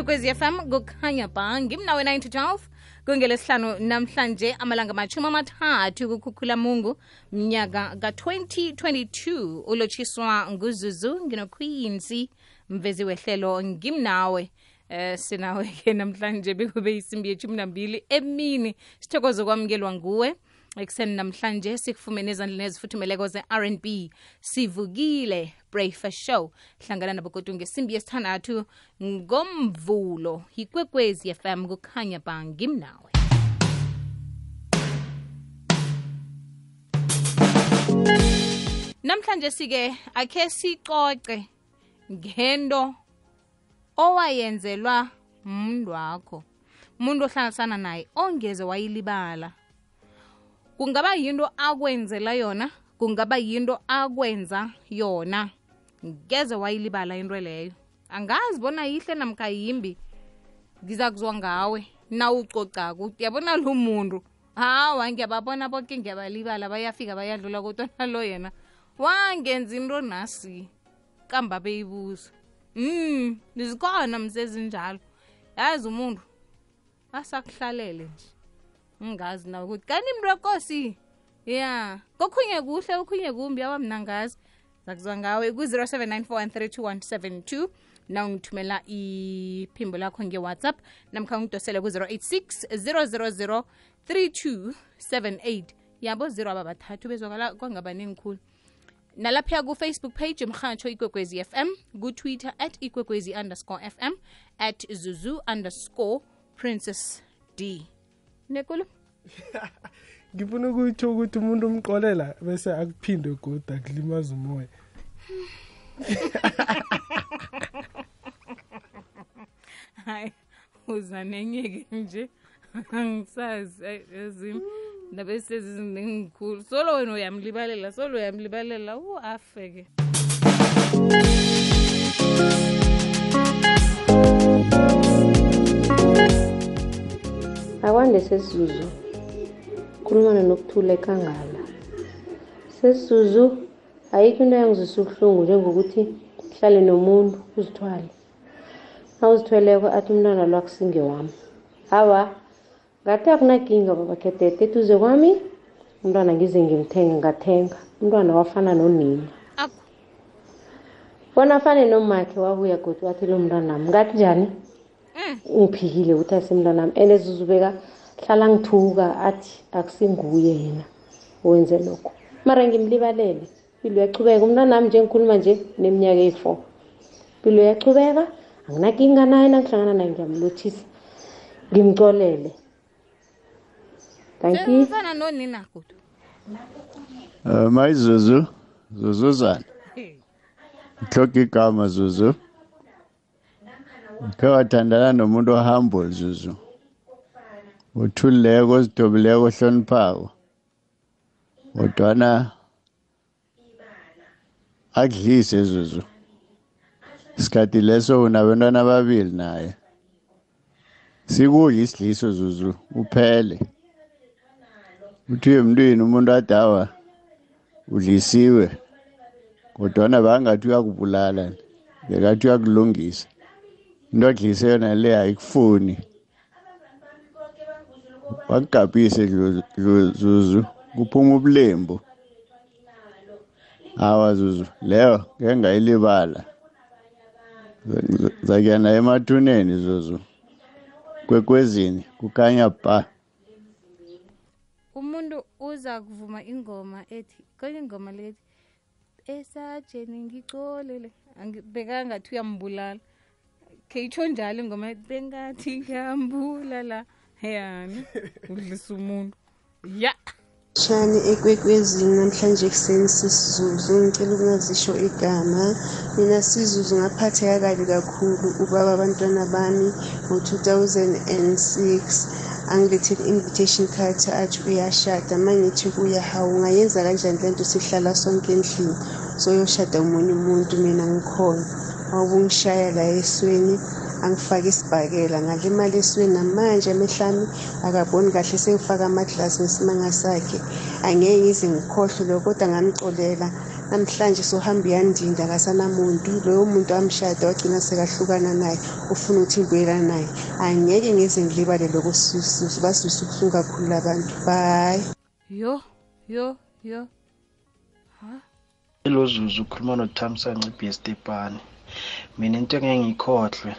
kwekwezi fm kukhanya ba ngimnawe 9 to 12 kungelesihlanu namhlanje amalanga amachumi amathathu kukhukhula mungu mnyaka ka-2022 ulotshiswa nguzuzu nginokhwinsi mvezi wehlelo ngimnawe. Eh sinawe-ke namhlanje bekube isimbi yeshumi nambili emini. Sithokoze kwamukelwa nguwe ekuseni namhlanje sikufumene ezandleni ezifuthumeleko ze-rnb sivukile breakfast show. Hlangana nabogodu ngesimbi yesithandathu ngomvulo yikwekwezi fm kukhanya ba ngimnawe namhlanje sike akhe sicoce ngento owayenzelwa umuntu wakho umuntu ohlanganisana naye ongeze wayilibala kungaba yinto akwenzela yona kungaba yinto akwenza yona. Ngeze wayilibala into leyo. Angazi bona yihle namkha yimbi ngiza kuzwa ngawe. Nawucocako yabona lo muntu? Hawa ngiyababona bonke ngiyabalibala bayafika bayadlula kodwa nalo yena. Wangenza into nasi kamba beyibuza. Mm zikhona msezinjalo yazi umuntu asakuhlalele nje ungazi nawe ukuthi kanti mntokosi ya kokhunye kuhle okhunye kumbi. Awa mna ngazi. Zakuzwa ngawe ku-079 na ungithumela iphimbo lakho nge-whatsapp namkha ungidosele ku-086 000 3278 yabo zero aba bathathu bezwakala kwangabaningi khulu nalapha ku-facebook page mhatsho ikwekwezi fm kutwitter at ikwekwezi underscore fm at zuzu underscore princess d nekulu? Ngifuna ukuyitsho ukuthi umuntu umqolela bese akuphinde goda akulimaza umoya. Hayi uza nenyeke nje. Angisazi ezimi ndaba esezizinengikhulu solo wena uyamlibalela solo uyamlibalela. U afeke akwande sesizuzu khulumana nokuthula ekangala sesizuzu ayikho into yangizwisa ubuhlungu njengokuthi uhlale nomuntu uzithwale. Na uzithweleko athi umntwana lo akusinge wami. Awa ngathi akunakinga babakhetete eduze kwami umntwana ngize ngimthenge ngathenga. Umntwana wafana nonina. Akho bona afane nomakhe wabuya godi wathi lo mntwanami ngathi njani? Ngiphikile ukuthi asimntwanami and zuzubeka hlala ngithuka athi akusinguye yena wenze lokho mara ngimlibalele impilo uyachubeka umntwanami nje ngikhuluma nje neminyaka eyi-four. Impilo uyachubeka anginakinga naye nangihlangana naye ngiyamlothisa. Ngimcolele thank you ufana nonina kudu Uh, my Zuzu, Zuzuzana. Hloka igama Zuzu. Khe wathandana nomuntu ohumble Zuzu. Uthulileko ozidobuleko ohloniphako. Kodwana akudlise Zuzu. Isikhathi leso unabantwana ababili naye. Sikudla isidliso Zuzu uphele. Uthi emntwini umuntu adawa udlisiwe kodwana bangathi uyakubulala bekathi uyakulungisa into adlise yona le ayikufuni wakugabhise Dlu- Dlu- zuzu kuphuma ubulembu. Hawa zuzu leyo ngeke ngayilibala. Zakuyana emathuneni zuzu kwekwezini kukhanya ba umuntu uza kuvuma ingoma ethi kwenye ingoma lethi esajeni ngicolele Angi- bekangathi uyambulala. Kheyitsho njalo ingoma ethi bengathi ngiyambulala. Yani udlisa umuntu. Ya! Shani ekwekwezini namhlanje ekuseni sisizuzu ngicela ukungazisho igama. Mina sizuzu ngaphatheka kabi kakhulu ubaba abantwana bami ngo-2006 angilethele i-invitation card athi uyashada. Ma ngithi kuya hawu ungayenza kanjani le nto sihlala sonke endlini? Soyoshada omunye umuntu mina ngikhona. Wawubungishaya la esweni angifake isibhakela. Ngalimala esweni namanje amehlami akaboni kahle sengifaka amaglasi ngesimanga sakhe. Angeke ngize ngikhohlwe lokho kodwa ngamcolela namhlanje sohamba iyandinda akasanamuntu loyo muntu amshada wagcina sekahlukana naye ufuna ukuthi ngibuyelana naye. Angeke ngeze ngilibale lokho sisusu basuse ubuhlungu kakhulu labantu. Bye. Yo yo yo. Hello Zuzu ukhuluma noThamsanqa ibhestepani mina into engeke ngiyikhohlwe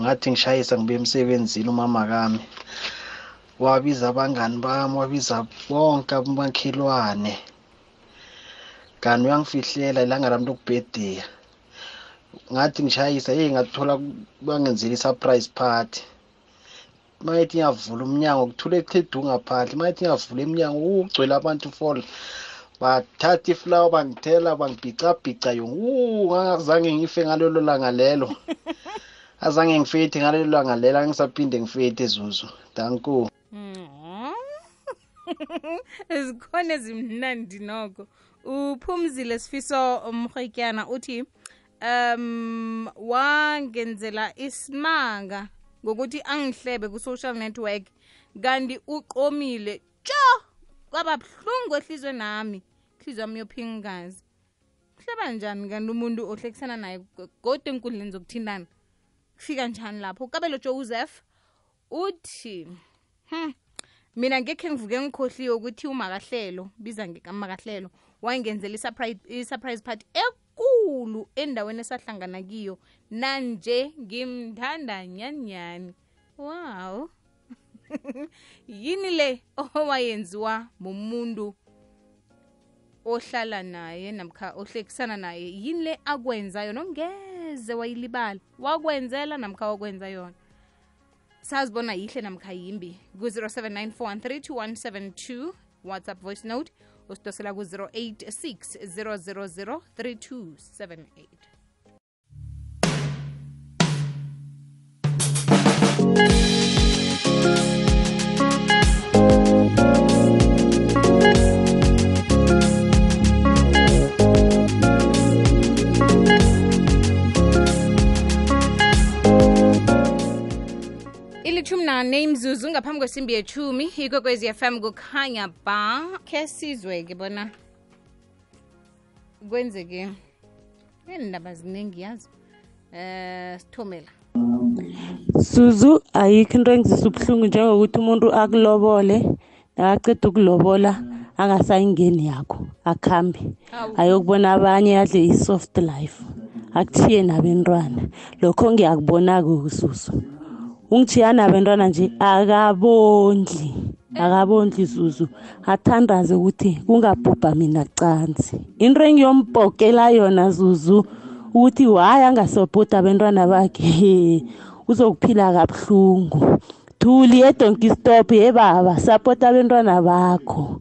ngathi ngishayisa ngibe emsebenzini umama kami. Wabiza abangani bami wabiza bonke amakhelwane kanti uyangifihlela ilanga lami lokubhediya ngathi ngishayisa hey ngathola bangenzela i-surprise party. Mayethi ngiyavula umnyango kuthule kuthe du ngaphandle. Mayethi ngiyavula emnyango ugcwele abantu fol bathatha iflawa bangithela bangibhicabhica yonke. Ngangazange ngife ngalelo langa lelo. azange ngifethi ngalelo langa lela angisaphinde ngifethi zuzu danku Mm. zikhona ezimnandi noko uphumzile sifiso mrhetyana uthi um wangenzela isimanga ngokuthi angihlebe ku-social network kanti uqomile tsho kwaba buhlungu ehlizwe nami. Ihlizwe yami yophingazi kuhleba njani kanti umuntu ohlekisana naye kodwa enkundleni zokuthintana kufika njani lapho? Ukabelo joseph uthi hmm, mina ngekhe ngivuke ngikhohliwe ukuthi umakahlelo biza ngekamakahlelo wangenzela i-surprise party ekulu endaweni esahlangana kiyo. Nanje ngimthanda nyanyani. Wow. Yini le owayenziwa mumuntu ohlala naye namkha ohlekisana naye? Yini le akwenzayo? Nongeze wayilibala wakwenzela namkha wakwenza yona. Sazibona yihle namkha yimbi. ku-0794 whatsapp voice note usidosela ku-086 000 3278 ilithumi nane imzuzu ngaphambi kwesimbi yeshumi ikwekwezi fm kukhanya ba. Khe sizwe-ke bona kwenzeke. Endaba ziningi yazo eh sithomela. Suzu ayikho into engizisa ubuhlungu njengokuthi umuntu akulobole nakaceda ukulobola angasayingeni yakho akhambe. Ayokubona abanye adle i-soft life. Akuthiye nabentwana. Lokho ngiyakubona-ke ususu ungithiya nabentwana nje akabondli. Akabondli zuzu. Athandaze ukuthi kungabhubha mina cansi into engiyombhokela yona zuzu ukuthi waye angasopoti abentwana bakhe uzokuphila kabuhlungu. Thuli edonki stop ye baba sapota abentwana bakho.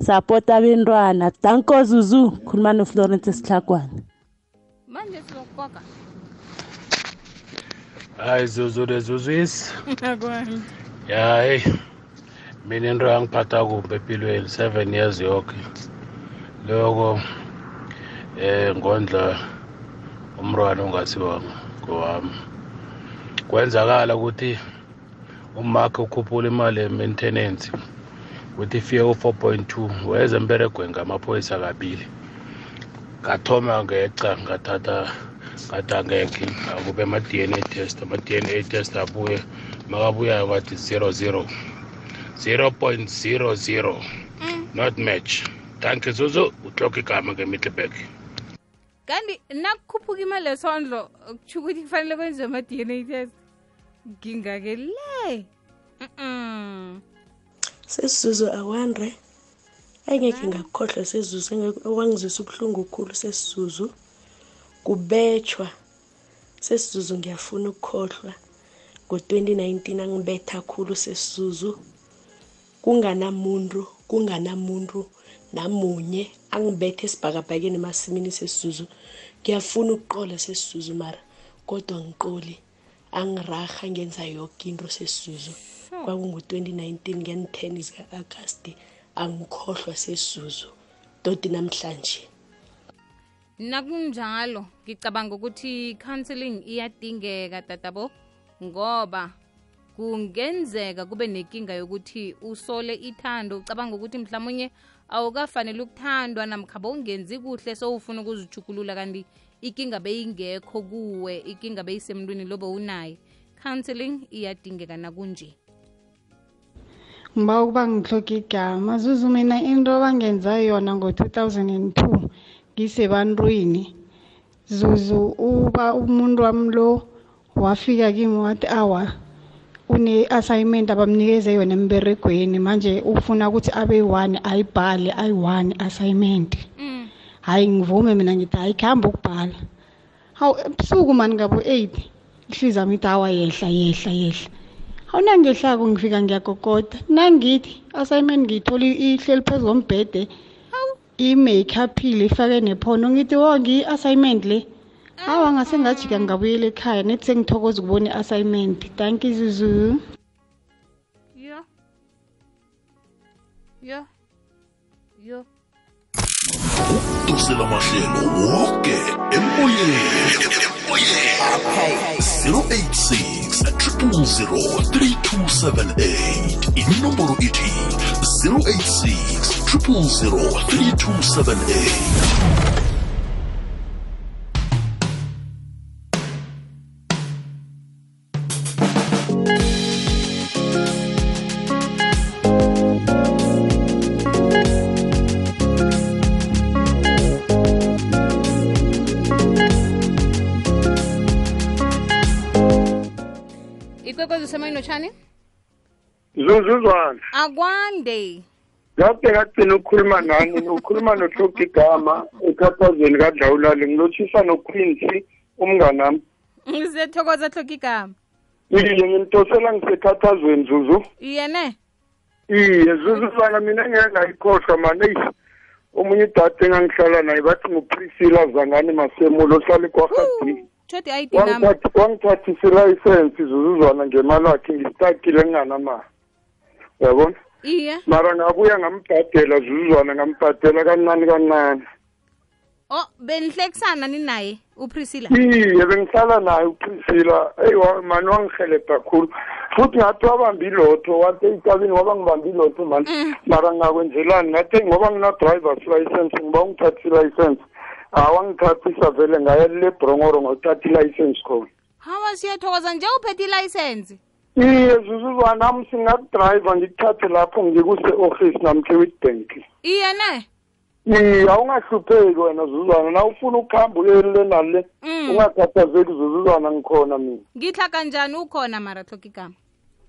Sapota abentwana. Danko zuzu khuluma noflorence esihlakwana manje sizokukoka. Hayi zuzu lezuzwisi akwani. Ya heyi mina into yangiphatha kumbi empilweni seven years yoke. Loko eh ngondla umntwana ongasiwanga ngowami. Kwenzakala ukuthi umakhe ukhuphula imali ye-maintenance ukuthi ifike ku-four point two weza emberegweni ngamaphoyisa kabili. Ngathoma ngeca ngathatha ngathi angekhe akube ama-dna test. Ama-dna test abuye makabuyayo kwathi zero zero. Zero point zero zero. Not match. Thank you zuzu. Utloko igama ngemitlebek kanti nakukhuphuka imali esondlo kutsho ukuthi kufanele kwenziwe ama-dna test? Ngingake le. Sesizuzu awandre engekhe ngakukhohlwa sesizuzu okwangizwisa ubuhlungu kukhulu sesizuzu kubetshwa. Sesizuzu ngiyafuna ukukhohlwa. Ngo-2019 angibetha khulu sesizuzu. Kunganamuntu kunganamuntu namunye angibethe esibhakabhakeni emasimini sesizuzu. Ngiyafuna ukuqola sesizuzu mara. Kodwa ngiqoli angiraha ngenza yoke into sesizuzu. Kwakungu-2019 ngen-10 zika-agasti angikhohlwa sesizuzu. Toti namhlanje. Nakunjalo ngicabanga ukuthi i-counseling iyadingeka tatabo ngoba kungenzeka kube nenkinga yokuthi usole ithando ucabanga ukuthi mhlawumunye awukafanele ukuthandwa namkhaba ungenzi kuhle sowufuna ukuzijukulula kanti ikinga beyingekho kuwe ikinga beyisemntwini lobo unaye counseling iyadingeka nakunje. Ngiba ukuba ngihloke igama. Zuzu mina into abangenza yona ngo-2002 ngisebantwini zuzu uba umuntu wami lo wafika kimi wathi awa une-assignment abamnikeze yona emberegweni. Manje ufuna ukuthi abe one ayibhale ayi-one assignment. Hhayi ngivume mina ngithi hayi kuhambe ukubhala. Hawu ebusuku mani ngabo-eight ihliziyo yami ithi hawa yehla yehla yehla. Hawu nangehlako ngifika ngiyagogoda nangithi assignment ngiyithole ihleli phezu kombhede i-makeuphile ifake nephono. Ngithi wo ngiyi-assignment le. Hawa ngase ngajika ngabuyela ekhaya nethi sengithokoza ukubona i-assignment. Thank you zuzu. Yo. Yo. Yo. Dosela mahlelo woke emoyeni. 086 3278 inomboro ithi 086 triple zero three two seven eight. ikwekwezi usemayinotshani zuzuzwana. Akwande. Kade kagcina ukukhuluma nani ukhuluma nohloka igama ekhathazweni kadlawulale ngilotshisa noquincy umnganami ngizethokoza hloka igama. Iye ngimtosela ngisekhathazweni zuzu. Yene iye zuzuzwana mina engeke ngayikhohlwa mane eyi omunye idade engangihlala naye bathi ngupriscilla zangani masemulo ohlala ekwarhadini tshodi i-id number wangithathisa ilayisensi zuzuzwana ngemali wakhe ngistakile nginganamali uyabona iye. Mara ngabuya ngambhadela zuzuzwana ngambhadela kancane kancane oh benihlekisana ninaye upriscilla iye bengihlala naye upriscilla eyi wa- mani wangihelebha khulu. Futhi ngathi wabambi ilotho wathi eyicabini ngoba ngibambi ilotho mani. Mara ngakwenzelani? Ngathi ngoba ngina-drivers license ngiba ungithathisa ilicense. Awangithathisa vele ngayelile ebrongoro ngothatha ilicense khona. Hawa siyathokoza. Nje uphethe ilayisensi iye zuzuzwana nami singakudrayiva ngikuthathe lapho ngikuse-office namkhe witbank iye ne? Iye awungahlupheki wena zuzuzwana. Na ufuna ukuhamba uyelile nale Mm. ungakhathazeki zuzuzwana ngikhona mina. Ngihla kanjani ukhona mara hloka igama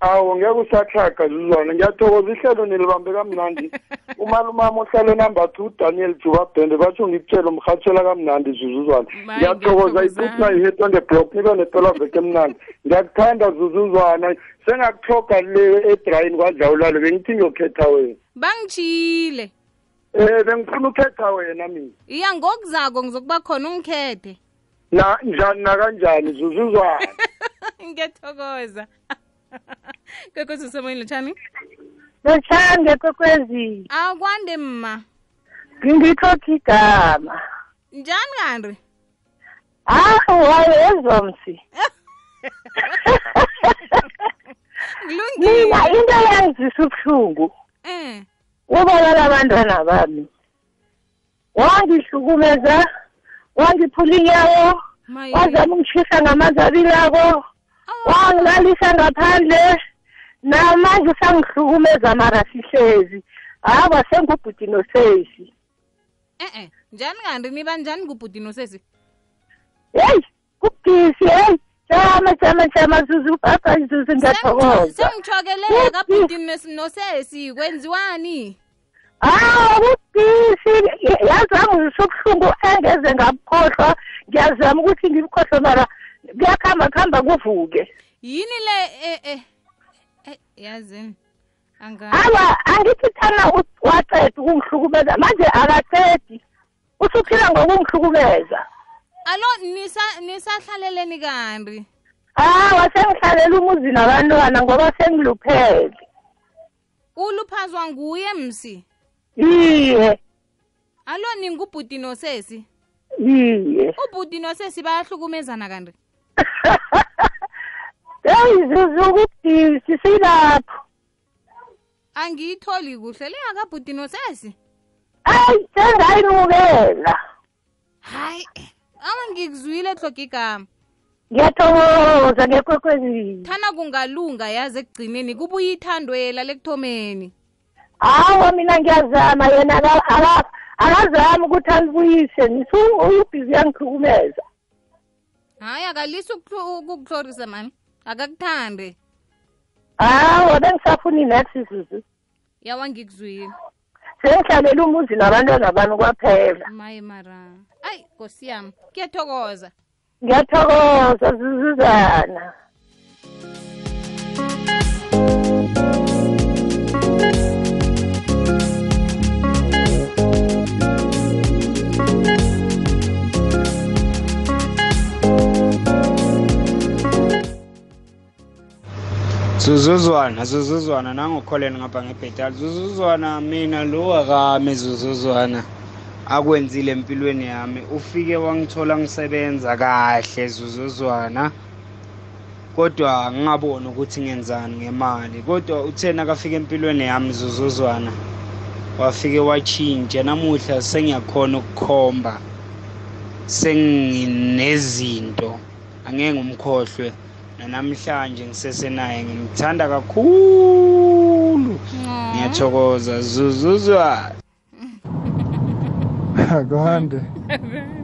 awu ngeke usahlaga zuzwana ngiyathokoza ihlelo nilibambe kamnandi. Umalumama ohlala enumber two udaniel juba bende batsho ngikutshele umrhatshela kamnandi zuzuzwana Maye, ngiyathokoza ngiyathokoza. ibuthi nayihet on the block nibe nepelaveke emnandi. Ngiyakuthanda zuzuzwana sengakuthoga le edrayini kwadlawulalo bengithi ngiyokhetha wena. Bangitshile um bengifuna ukhetha wena mina. Iya ngokuzako ngizokuba khona ungikhethe. Na njani nakanjani zuzuzwana ngiyathokoza. kwekwezi usemoyeni lotshani lotshani kwekwezi. Akwande mma. Ngingikhoke igama njani kanti? Awu wayezwa msi. Mina into yangizisa ubuhlungu. Um ubabala abantwana bami. Wangihlukumeza wangiphula inyawo wazama ungishisa ngamanzi abilako wangilalisa ngaphandle namanje usangihlukumeza mara sihlezi. Hawa sengubhuti nosesi e-e njani kanti? Niba njani kubhuti nosesi heyi kubudisi heyi jama jama jama zuzu papa zuzu ngiyathokoza. Sengithokelele kabhuti nos- nosesi kwenziwani? Hawu kubudisi yazama uzisa ubuhlungu engeze ngabukhohlwa ngiyazama ukuthi ngibukhohlwe mara kuyakuhamba kuhamba kuvuke. Yini le eh eh eh yazini anga awa angithi thana waqeda ukungihlukumeza manje akaqedi. Usuphila ngokungihlukumeza alo nisa nisahlaleleni kanti hawa sengihlalela umuzi nabantwana ngoba sengiluphele uluphazwa nguye msi? Iye. Alo ningubhuti nosesi? Iye. Ubhuti nosesi bayahlukumezana kanti? Heyi zuzu kubudisi angiyitholi kuhle le akabhudini osesi hayi sengayinukela. Hayi ama ngikuzwile hloga igama. Ngiyathokoza ngekwekwezini thana kungalunga yazi ekugcineni kubuye ithandwela lekuthomeni hawa mina ngiyazama yena aka- aka- akazami ukuthi alibuyise nisuuyibhizi yangihlukumeza hayi akalisi ukukuhlorisa mani akakuthande hawa bengisafuna inext zuzu yawa ngikuzwile. Sengihlalela umuzi nabantwana bami kwaphela. Maye mara. Ayi nkosi yami kuyathokoza. Ngiyathokoza zuzuzana zuzuzwana zuzuzwana nangukholeni ngapha ngebhetali zuzuzwana mina lo wakami zuzuzwana. Akwenzile empilweni yami. Ufike wangithola ngisebenza kahle zuzuzwana. Kodwa ngingaboni ukuthi ngenzani ngemali. Kodwa uthena kafika empilweni yami zuzuzwana. Wafike watshintsha. Namuhla sengiyakhona ukukhomba. Senginezinto. Angeke ngumkhohlwe nanamhlanje ngisesenaye ngimthanda kakhulu. Ngiyathokoza zuzuzwana akwande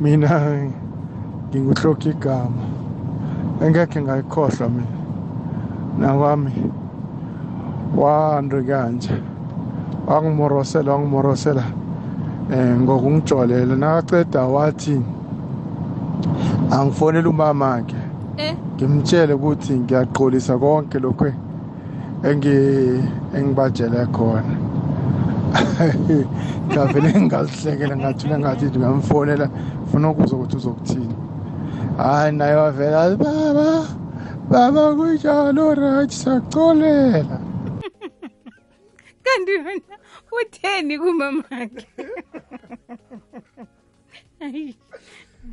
mina ngikuhloka igama. Engekhe ngayikhohlwa mina. Nakwami wandre kanje. Wangimorosela wangimorosela um ngokungijolela nakaceda wathi angifonele umamakhe ngimtshele ukuthi ngiyaqolisa konke engi- engibajele khona. Ngavele ngingalihlekela ngathula ngathi ngingamfonela funa ukuzwa ukuthi uzokuthini. Hayi naye wavela baba baba kunjalo right siyakucolela. Kanti wena utheni kumamakhe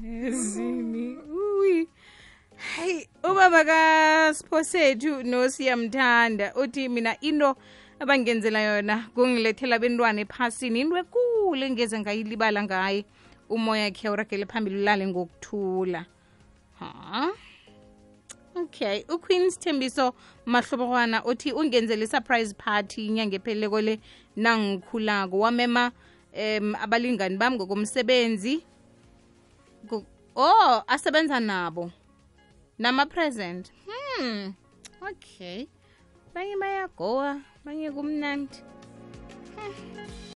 ezini uyi. Hayi ubaba kasiphosethu nosiyamthanda uthi mina into abangenzela yona kungilethela bentwana ephasini into ekule engeze ngayilibala ngaye. Umoya khe uragele phambili ulale ngokuthula. Ha? Okay uqueen thembiso mahlobokwana uthi ungenzele i-surprise party inyanga epheleleko le nangikhulako. Wamema um abalingani bami ngokomsebenzi. Ngo- oh asebenza nabo nama-present hmm okay banye bayagowa banye kumnandi.